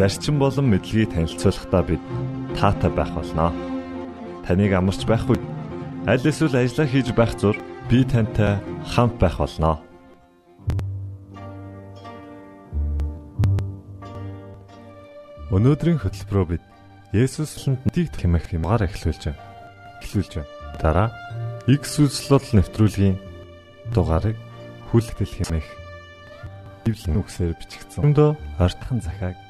зарчим болон мэдлэгийг танилцуулахдаа бид таатай байх болноо. Таныг амарч байх үед аль эсвэл ажиллаа хийж байх зур би тантай хамт байх болноо. Өнөөдрийн хөтөлбөрөөр бид Есүслэнд нэтийг тэмэх юмгаар эхлүүлж байна. Эхлүүлж байна. Дараа X үзлэл нэвтрүүлгийн дугаарыг хүлэгдэл хэмээх Библийн үгсээр бичигдсэн. Өндөө ортхон захааг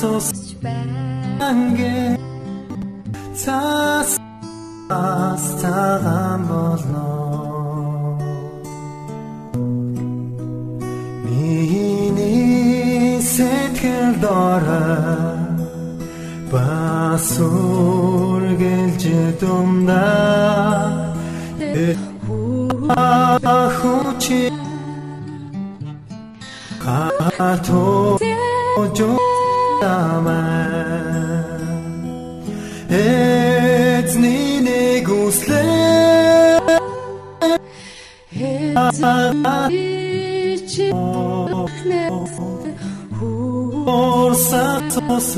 Цус бангэ цаас астагам болно басур гэлж дундаа хучи хатоо жоо Эцний нэг үслээ Орсатос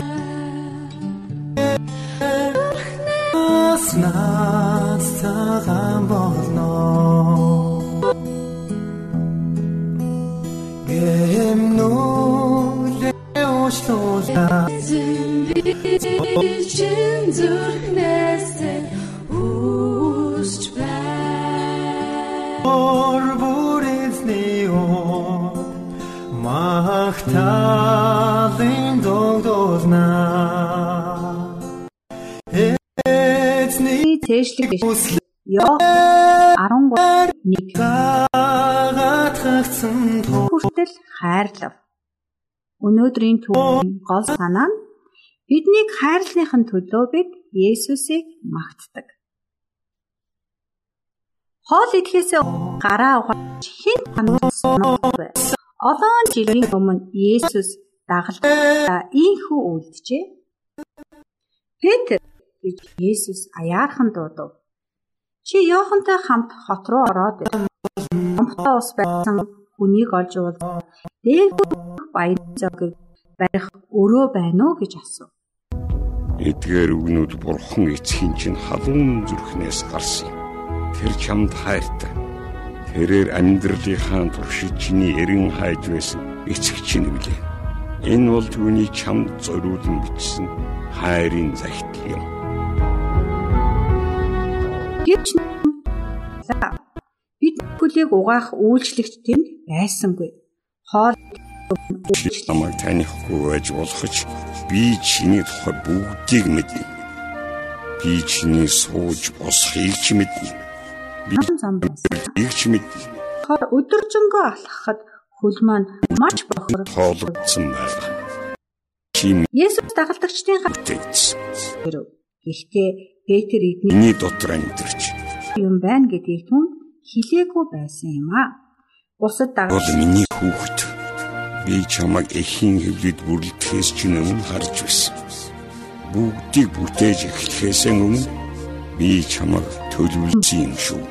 Нас цагаан болно. Гэмнүүлээ уушлуулаа. Чин зүрхнээс Цээшлэг Йоо 13 1 Хүртэл хайрлав. Өнөөдрийн түүхийн гол санаа нь Биднийг хайрлахын төлөө бид Есүсийг магтдаг. Хоол идэхээс гараа угааж хэн хамгаалсангүй. Олон жилийн өмнө Есүс дагалдаа ийхүү үлджээ. Петр гэж Есүс аяархан дуудав. Чи Йохантай хамт хот руу ороод Амхтаа ус байсан хүнийг олж уул. Дээгүүр баян зогыг барих өрөө байна уу гэж асуув. Эдгээр үгнүүд бурхан эцгийн чинь халуун зүрхнээс гарсан. Тэр чамд хайртай. Тэрээр амьдралынхаа туршид чиний эрен хайж байсан эцэг чинь үлээ. Энэ бол түүний чамд зориулан бичсэн хайрын захидал Гэвч бид хүлээг угаах үйлчлэгч тэнд байсангүй. Хоол намайг танихгүй байж болох ч би чиний тухай бүгдийг мэднэ. Би чиний сууж босхийг ч мэднэ. нам зам. Ийг ч мэднэ. Өдөржингөө алхахад хөл маань маш бохор Тоологдсон байна. Чи Есүс дагалдагчдын хатэр. Гэхдээ Петр эдний дотор амьдарч юм байна гэдгийг түн хилээгүй байсан юм аа. Бусад дагалдагч миний хүүхэд. Би чамайг эхийн хөвлөд бүрлдэхээс чинь өмнө харж байсан. Бүгдийг бүтээж эхлэхээс өмнө би чамайг төлөвлөсөн юм шүү.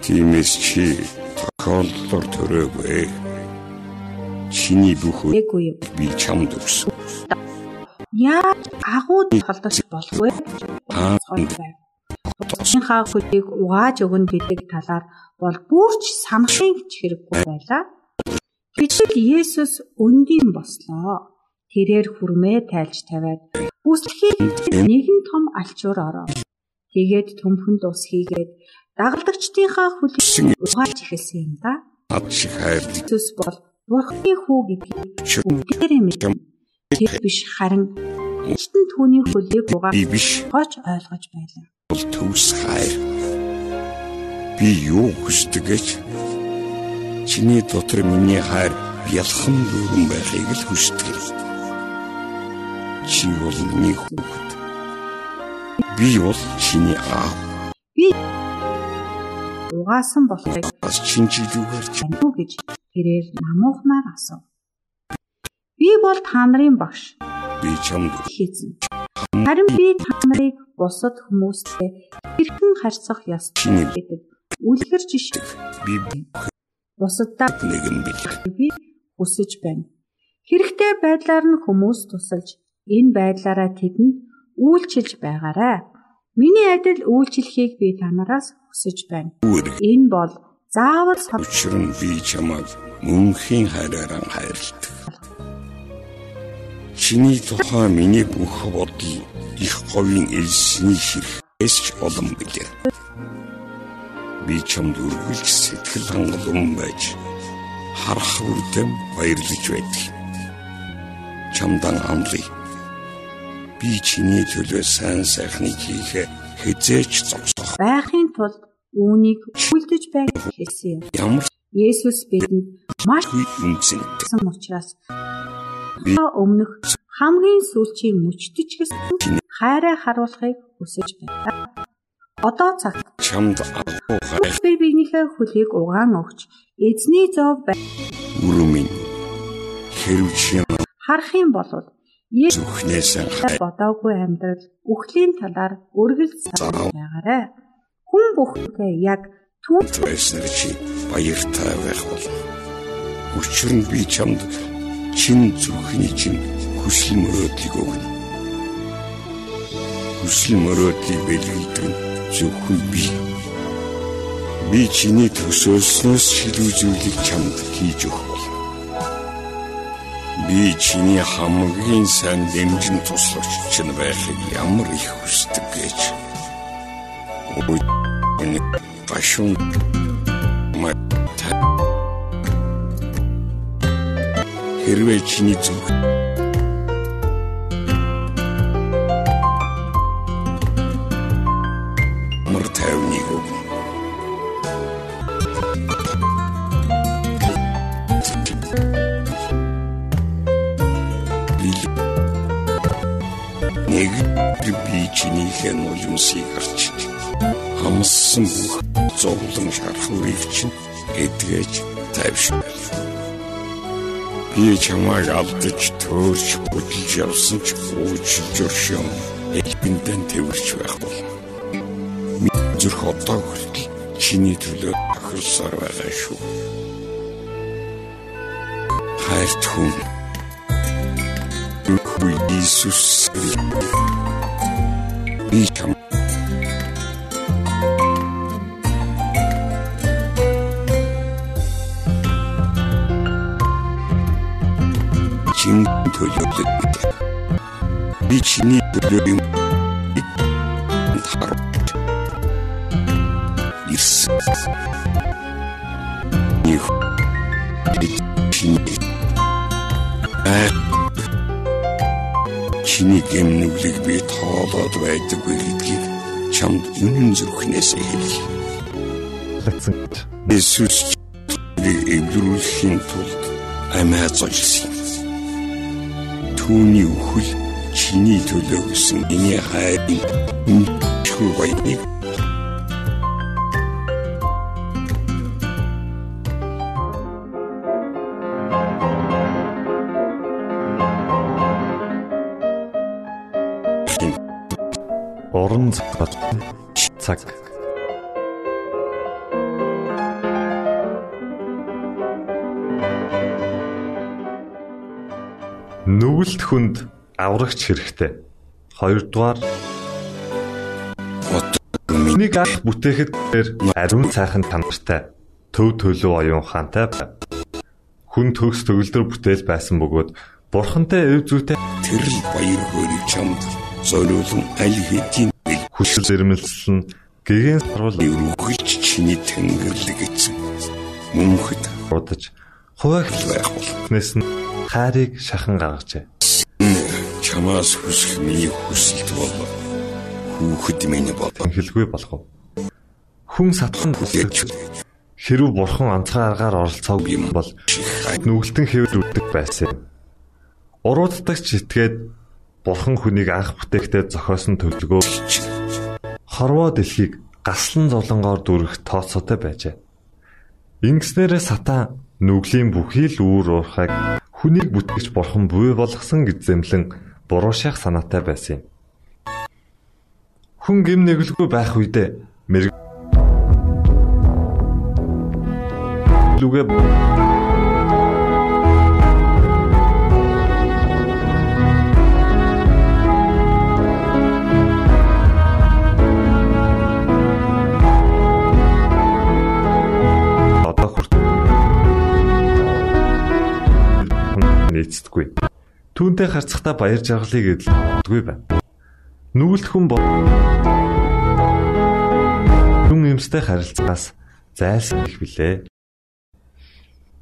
Тиймээс чи тохиолдолд төрөөгүй. Чиний бүх би чамд өгсөн. Яа агуу цол байв. Тусынхаа хөлийг угааж өгнө гэдэг талаар бол бүрч санахын ч хэрэггүй байлаа. Бичил Есүс өндийн бослоо. Тэрээр хүрмээ тайлж тавиад үслэхийг нэгэн том алчуур ороо. Тэгээд төмхөнд ус хийгээд дагалдагчдынхаа хөлийг угааж эхэлсэн юм да. над шиг хайрлаг Есүс бол Бурхны хүү гэдгийг бүгдээрээ мэднэ. Тэр биш харин эцэн түүний хөлийг угааж би биш гооч ойлгож байлаа. бол төвс хайр. Би юу хүсдэг гэж чиний дотор миний хайр бялхан дүүрэн байхыг л хүсдэг. Чи бол миний хүүхэд. Би бол чиний аав. Угаасан болохыг Бас чинжилүүгээр ч танив уу гэж тэрээр намуухнаар асуув. Би бол та нарын багш би чамд хийцэн. Харин би та нарыг бусад хүмүүстэй хэрхэн харьцах ёстой гэдэг үлгэр жишээ би бусаддаа нэгэн би хүсэж байна. Хэрэгтэй байдлаар нь хүмүүс тусалж энэ байдлаараа тэдэнд үйлчилж байгаарай. Миний адил үйлчлэхийг би танараас хүсэж байна. Энэ бол заавал сав учир нь би чамайг мөнхийн хайраараа хайрладаг. Чиний тухай миний бүх бодол их говийн элсний ширхээс ч олон билээ. Би чамд үргэлж сэтгэл хангалуун байж харах үрдэм баярлаж байдаг. Чамдан амлая. Би чиний төлөө сайн сайхныг хийхэ хизээч зогсох. байхын тулд үүнийг үлдэж байг хэлсэн юм. Ямар Есүс бидэнд маш үе үнцэнтэй. гэсэн та өмнөх хамгийн сүүлчийн мөчтөж гэсэн хайраа харуулахыг хүсэж байна. Одоо цагт Чамд би биенийхээ хөлийг угаан өгч эзний зов бай- үрмэн хэрв чи харах юм бол зүхнээс бодоогүй амьдрал үхлийн талаар үргэлж санаж байгаарай. Хүн бүхэндээ яг түүн байснаар чи баяртай байх болно. Учир нь би чамд чин зүрхний чинь хүсэл мөрөөдлийг өгнө. Хүсэл мөрөөдлийг нь зөвхөн би. Би чиний төсөөлснөөс шилүү зүйлийг чамд хийж өгөх. Би чиний хамгийн сайн дэмжин туслагч чинь байхыг ямар их хүсдэг гэж. Энэ башун май хэрвээ чиний зүг би чинийхээ нулимсыг харч хамссан бүх зовлон шархуурыг чинь эдгэж тайвшруулав. Би чамайг алдаж төөрч бүтлж явсан ч уучлж өршөм. Элбэндэн тэрч байх болно. Миний зүрх одоо хүртэл чиний төлөө тохирсоор байгаа шүү. Хайрт хүн. Үгүй Иесус. Би чам хэн төлөвлөд тоолоод байдаггүй гэдгийг чамд үнэн зүрхнээс. Лацсан. Иесус эвлэрүүлэхийн тулд амиа золсон. Түүний үхэл чиний төлөө гэсэн миний хайрын үнэхээр баяныг Уран цагт цаг Нүгэлт хүнд аврагч хэрэгтэй. Хоёрдугаар Нэг ах бүтээхэд ариун цайхан танартай төв төлөв оюун хаантай хүн төгс төгөлдөр бүтээл байсан бөгөөд бурхантай өв зүйтэй тэрл баяр хөөргийг чамд зориулсан аль хэдийн хүсэл зэрэмэлсэн гэгэн сарвал өргөлж чиний тэнгэрлэг эцэн мөнхөд удаж хуваагт байх бол нэс нь хайрыг шахан гаргажээ. чамаас хүсэх миний хүсэлт бол хүүхэд минь болоо Хэлгүй болгов. Хүн сатхан үсэж хэрв бурхан анцгай аргаар оролцоог юм бол нүгэлтэн хэвэр үрдэг байсан юм. Урууддагч итгээд бурхан хүнийг анх бүтээхдээ зохиосон төлөвлөгөө хорвоо дэлхийг гаслан зовлонгоор дүрх тооцоотой байжээ. Ингэснээрээ сатан нүглийн бүхий л үүр уурхайг хүнийг бүтгэж бурхан буй болгосон гэж зэмлэн буруу шах санаатай байсан юм. Хүн гим нэглгүй байх үедээ мэрэг лүгэ Түүнтэй харцахтаа баяр жаргалыг эдэлдэггүй байна. Нүгэлт хүн бол хүн юмстай харилцаас зайлсхий их билээ.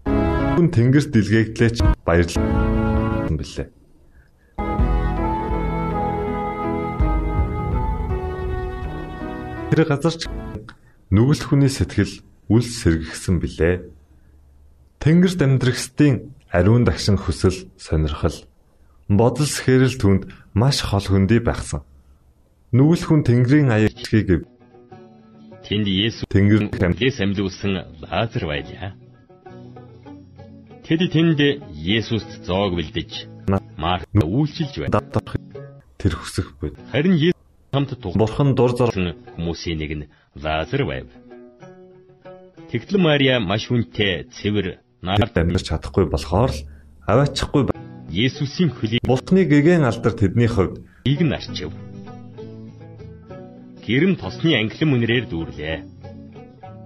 Хүн тэнгэрт дэлгээгдлээч баярлсан билээ. Тэр газар ч нүгэлт хүний сэтгэл үл сэргэгсэн билээ. Тэнгэрт амьдрахстын ариун дагшин хүсэл сонирхол бодол сэхэрэл түнд маш хол хөндөй байхсан. Нүгэл хүн Тэнгэрийн аяарчгийг Тэнд Есүс Тэнгэр Тэнгэрээс амьлуулсан Лазар байлаа. Тэд тэнд Есүст зоог бэлдэж Март үйлчилж байна. тэр хүсэх бод. Харин Есүс хамт тухсан Бурхан дур зорсон хүмүүсийн нэг нь Лазар байв. Тэгтэл Мария маш хүнтэй цэвэр нарт амьдарч чадахгүй болохоор л аваачихгүй. Есүсийн хөлийг Бусны гэгэн алдар тэдний хувьд нь арчив. Гэрэм тосны англин мөнрээр дүүрлээ.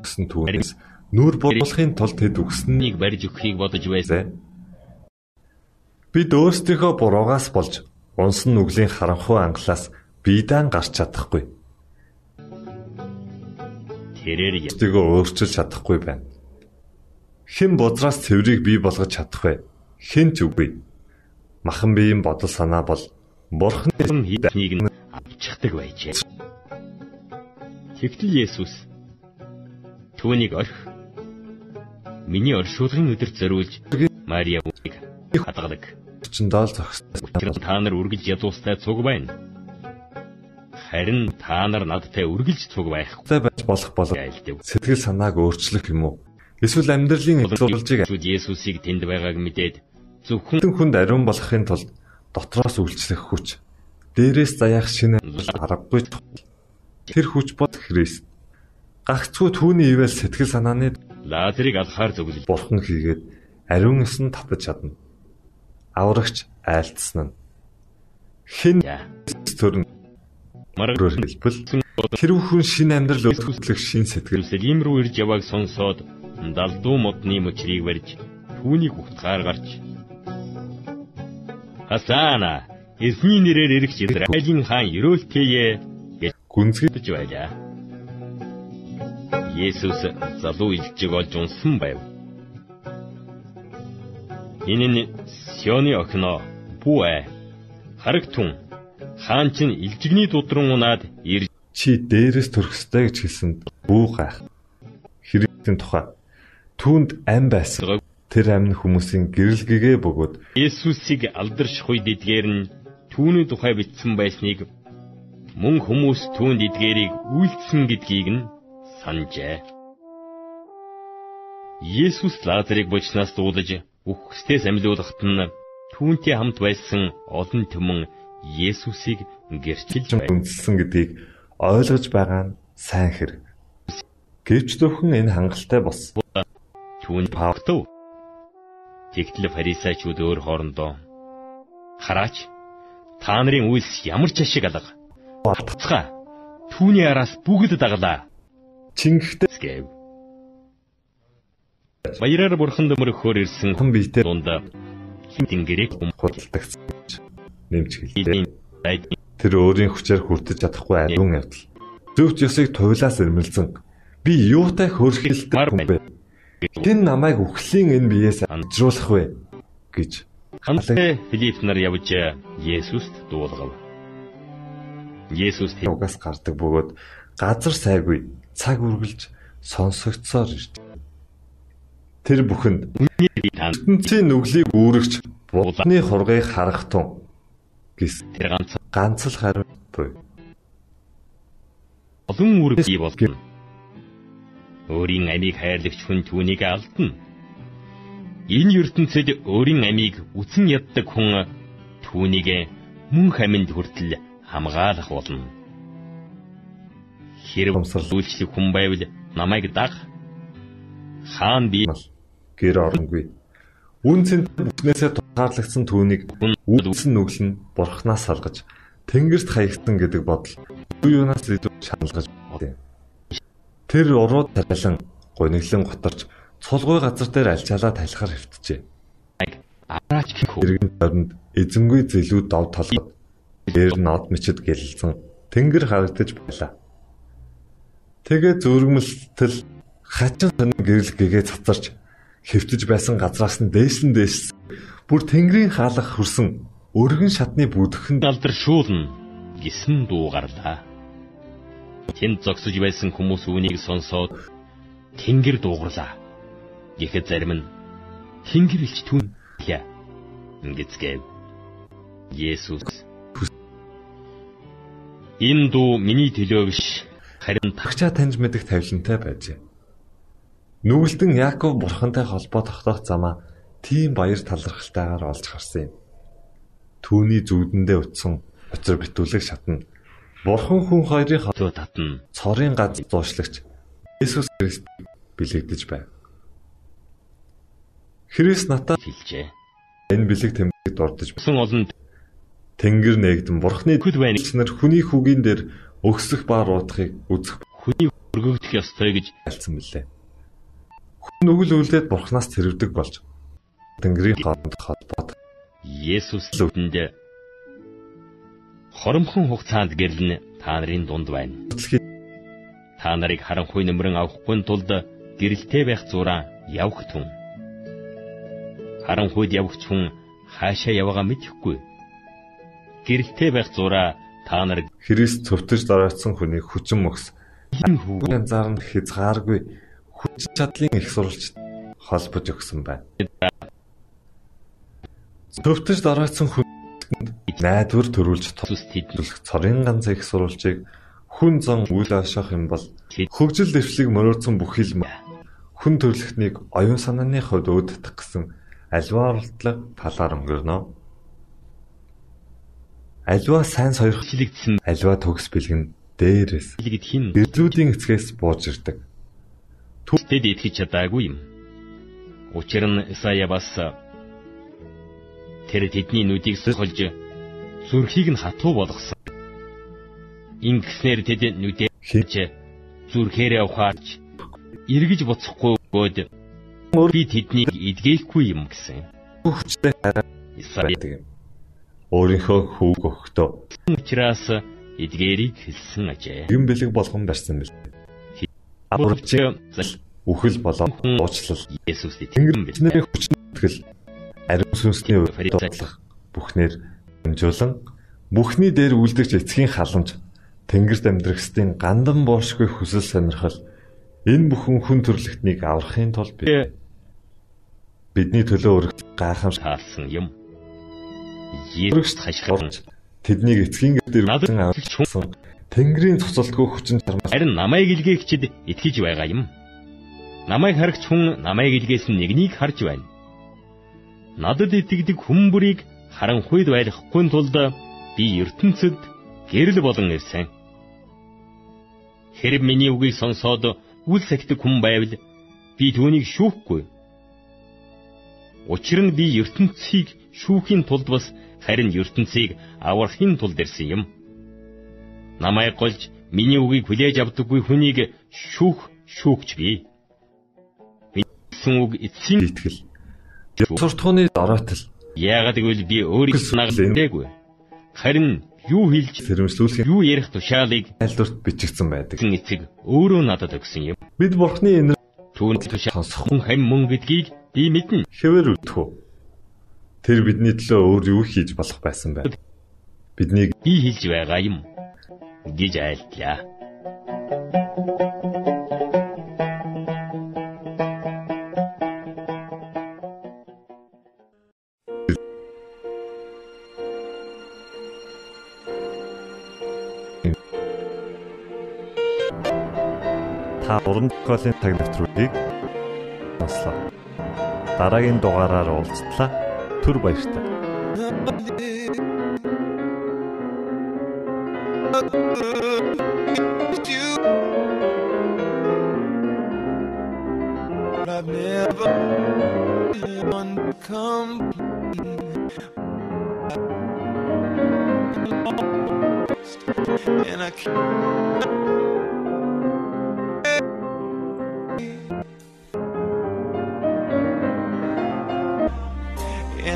гэсэн түүнээс нүур булахын тулд тэд үгснэнийг Нэг барьж өгөхийг бодож байсан. бид өөрсдийнхөө буруугаас болж унсан нүглийн харанхуй ангалаас биедан гарч чадахгүй. Тэрээр Өөртөө өөрчилж чадахгүй байна. Хэн бодраас цэврийг бий болгож чадах вэ? Хэн ч үгүй. Махан биеийн бодол санаа бол бурхны хийднийг нь авчихдаг байжээ. Тэгтэл Есүс түүнийг орх миний оршуулгын өдөрт зориулж Мария үгийг хадгадаг. орчиндоо л зогссон. Учир нь та нар үргэлж ядуустай цуг байна. Харин та нар надтай үргэлж цуг байх Тэ байж болох болов сэтгэл санааг өөрчлөх юм уу? Эсвэл амьдралын Шүд Есүсийг тэнд байгааг мэдээд зөвхөн Хүн хүнд ариун болохын тулд дотроос үйлчлэх хүч, дээрээс заяах шинэ аргагүй тэр хүч бод Христ. Гагцгүй түүний ивэл сэтгэл санааны Лазарыг алхаар зөвлөж бурхан хийгээд ариун эсэн татаж чадна. Аврагч айлтсан нь. Яа. төрн Маргар хэлбэл тэр хүн шинэ амьдрал өлтгөх шин сэтгэл Иерусалим руу ирж явааг сонсоод далдуу модны мөчрийг барьж түүнийг ухтгаар гарч Хасана эзний нэрээр ирэх Израилийн хаан ерөөлтэйе гэж гүнзгий хэлж байлаа. Есүс залуу илжиг олж унсан байв. Энэ нь Сионы охиноо Бүэ харагтун хаан чинь илжигний дудран унаад ирж чи дээрээс төрөх ёстой гэж хэлсэнд бүү гайх. Христийн тухай түүнд ам байсан. Тэр амны хүмүүсийн гэрэл гэгээ бөгөөд Есүсийг алдарших үед эдгээр нь түүний тухай бичсэн байсныг мөн хүмүүс түүнд эдгээрийг үйлдсэн гэдгийг нь санджээ. Есүс Лазарыг бочнаас дуудаж үхсдээс амьлуулахт нь түүнтэй хамт байсан олон түмэн Есүсийг гэрчилж үнэлсэн гэдгийг ойлгож байгаа нь сайн хэрэг. Гэвч зөвхөн энэ хангалттай бос. Түүн Павтов. Тэгтэл фарисеучуд өөр хоорондоо хараач та нарын үйлс ямар ч ашиг алга. Батцгаа түүний араас бүгд дагалаа Чингэхдээ гэв. Баяраар бурханд мөрөхөөр ирсэн хэн биетэй дунд хинтингэрийг худалдагсан гэж нэмж хэлдэг. хүмдийн айд Тэр өөрийн хүчээр хүртэж чадахгүй ариун явдал. Зөвхт ёсыг туйлаас ирмэлзэн би юутай хөрхилтэй хүн бэ? Хэн намайг үхлийн энэ биеэс амжруулах вэ гэж хамтдаа Филипп нар явж Есүст дуулгав. Есүс угаас гардаг бөгөөд газар сайгүй цаг үргэлж сонсогдсоор ирж. Тэр бүхэнд ертөнцийн нүглийг үүрэгч будны хургыг харах тун гэс тэр ганц ганц л хариу буй. олон үүрэг бий болно. Өөрийн амийг хайрлагч хүн түүнийг алдна. Энэ ертөнцид өөрийн амийг үтэн яддаг хүн түүнийг мөн хаминд хүртэл хамгаалах болно. Хэрэг өмсөрлүүлчлэг хүн байвал намайг даг. Хаан би гэр оронгүй. Үн цэнт бүхнээсээ тусгаарлагдсан түүнийг үлдсэн нүгэл нь бурхнаас салгаж тэнгэрт хаягсан гэдэг бодол юу юунаас илүү шаналгаж байна. Тэр урууд тарилан гониглон готарч цулгүй газар дээр альчаалаа талхаар хэвтжээ. араач гэх. Иргэн тойронд эзэнгүй зэлүүд дов толгод дээр нод мчид гэлэлцэн тэнгэр харагдаж байлаа. Тэгээ зүргэмэлтэл хачин сонин гэрэл гэгээ цацарч хэвтэж байсан газраас нь дээшлэн дээшсэн. Бүр тэнгэрийн хаалах хөрсөн өргөн шатны бүдгэнд алдар шуулна гэсэн дуу гарлаа. Тэнд зогсож байсан хүмүүс үүнийг сонсоод тэнгэр дуугарлаа. Гэхэд зарим нь тэнгэр илч түн яа ингэцгээв. Есүс Энэ дуу миний төлөө биш харин та тагчаа таньж мэдэх тавилантай байжээ. Нүгэлтэн Яаков бурхантай холбоо тогтоох замаа тийм баяр талархалтайгаар олж харсан юм. Түүний зүудэндээ утсан учир битүүлэг шатна. Бурхан хүн хоёрын зөө татна. цорын газ дуушлагч Иесус Христ бэлэгдэж байв. Христ натаа хэлжээ. энэ бэлэг тэмдэг дурдж Сэн олон тэнгэр нээгдэн бурхны Хүд байна. нар хүний хүүгийн дээр өгсөх ба руутахыг үзэх хүний өргөгдөх ёстой гэж альцсан билээ. Хүн нүгэл үлдээд бурхнаас тэрвдэг болж тэнгэрийн хооронд холбоод Есүс үгэнд хоромхон хугацаанд гэрлэн та нарын дунд байна. Та нарыг харанхуй нэмрэн авахгүй тулд гэрэлтэй байх зураа явах түн. Харанхуйд явагч хүн хаашаа яваагаа мэдэхгүй. Гэрэлтэй байх зураа та нар Христ цөвтөж доройтсон хүнийг хүчин мөхс хэн хүү янзаар нь хязгааргүй хүч чадлын их сурвалж холбож өгсөн байна. Цөвтөж доройтсон хүнд найдвар төрүүлж тэдний төлөх цорын ганц их сурвалжийг хүн зан үйл ашиглах юм бол хөгжил дэвшлиг мөрөөдсөн бүхий л хүн төрлөختнийг оюун санааны хувьд өөддөх гэсэн альва оролдлого талаар өнгөрнө. Альва сайн сойрхон хилэгдсэн альва төгс бэлгэн дээрээс хин гэрлүүдийн эцгээс бууж ирдэг. Тэд итгэж чадаагүй юм. Учир нь Исая бас тэр тэдний нүдийг сохолж зүрхийг нь хатуу болгосон. Ингэснээр тэд нүдээ Хин зүрхээрээ ухаарч эргэж буцахгүй бод би тэднийг эдгээхгүй юм гэсэн. хүчтэй хараа байдаг юм. өөрийнхөө хүүг өгөхдөө учраас эдгээрийг хэлсэн ажээ. гин бэлэг болгон барьсан бил. Аврагчийн үхэл болон уучлал Тэнгэр итгэн бил. бидний хүчин итгэл ариун сүнсний үед дуудлах бүхнээр хэмжүүлэн бүхний дээр үлдэгч эцгийн халамж Тэнгэрт амьдрахстын гандан боошгүй хүсэл сонирхол энэ бүхэн хүн төрлөختнийг аврахын тулд бид бидний төлөө өргөх гайхамшиг таалсан юм. Есүст хашгирч тэднийг эцгийн гэрээр надад авсан Тэнгэрийн цуцалтгүй хүчин чармаас харин намайг илгээгчд итгэж байгаа юм. Намайг харагч хүн намайг илгээсэн нэгнийг харж байна. Надад итгэдэг хүн бүрийг харанхуйд байлгахгүй тулд би ертөнцид гэрэл болон ирсэн. Хэрэг миний үгийг сонсоод үл сахидаг хүн байвал би түүнийг шүүхгүй. Учир нь би ертөнцийг шүүхийн тулд бас харин ертөнцийг аврахын тулд ирсэн юм. Намайг голж миний үгийг хүлээж авдаггүй хүнийг шүүх шүүгч би. Минийсэн үг эцсийн итгэл. Суртахууны дороотл яагаад гэвэл би өөрийгөө нагалдаагүй. Харин юу хэлж сэрэмжлүүлэх юу ярих тушаалыг айлдварт бичигдсэн байдаг. эцэг өөрөө надад өгсөн юм. Бид бурхны энэр Түүнд тушаал сонсох хэм мөн гэдгийг би мэднэ. хэвээр үлдэх үү? Тэр бидний төлөө өөр юу хийж болох байсан бэ? Биднийг Би хэлж байгаа юм гэж айлтлаа. Та уран зохиолын цаг навтруудыг сонслоо. Дараагийн дугаараар уулзтлаа. Түр баярлалаа.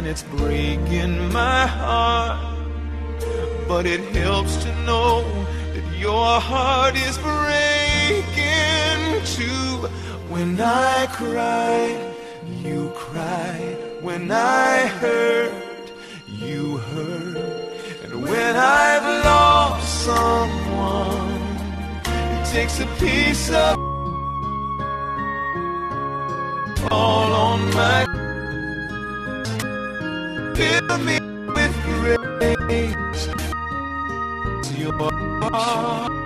And it's breaking my heart but it helps to know that your heart is breaking too. When I cry, you cry. When I hurt, you hurt. And when I've lost someone, it takes a piece of all on my fill me with grace your heart.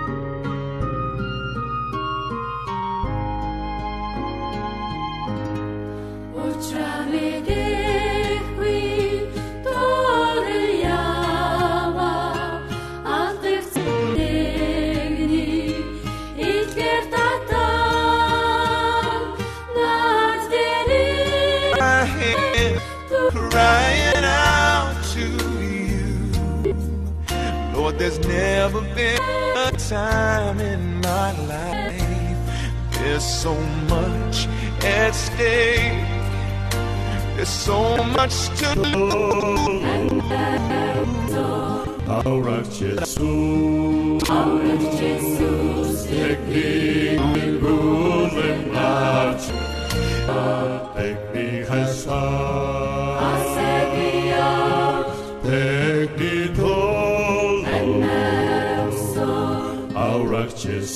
Time in my life. There's so much at stake. There's so much to lose. Aura Jesus, Jesus tekniken bullen march. Teknikhasa,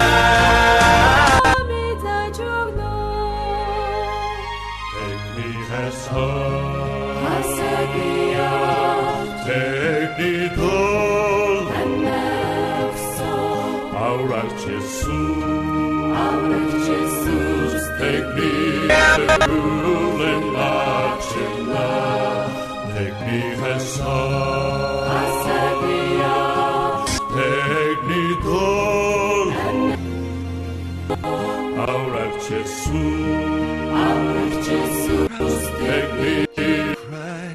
Ah. cię słuch, abych cię cry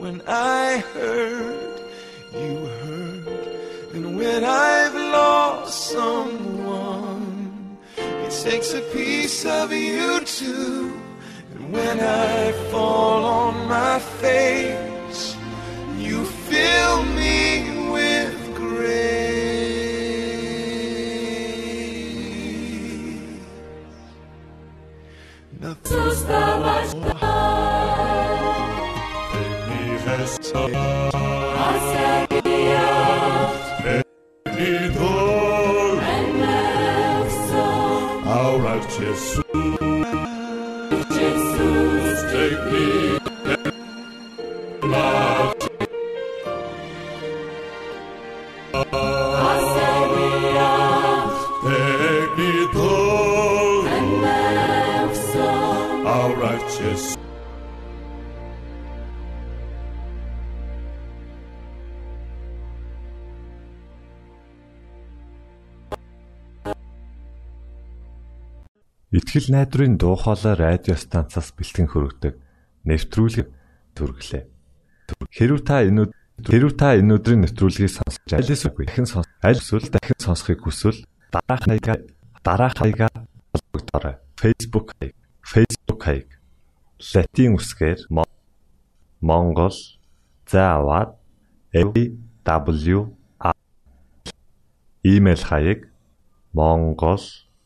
When I heard, you heard, and when I've lost someone, it takes a piece of you too. And when I Итгэл найдварын дуу хоолой радио станцаас бэлтгэн хөрөгдөг нэвтрүүлэг төрглөө. Хэрв та энэ хэрв та энэ өдрийн нэвтрүүлгийг сонсож айлс үгүй дахин сонс аль эсвэл дахин сонсохыг хүсвэл дараах хаягаа дараах хаягаа холбогдорой. Facebook хаяг Facebook хаяг латин үсгээр Мо- Монгол заавад AW имэйл хаяг монгол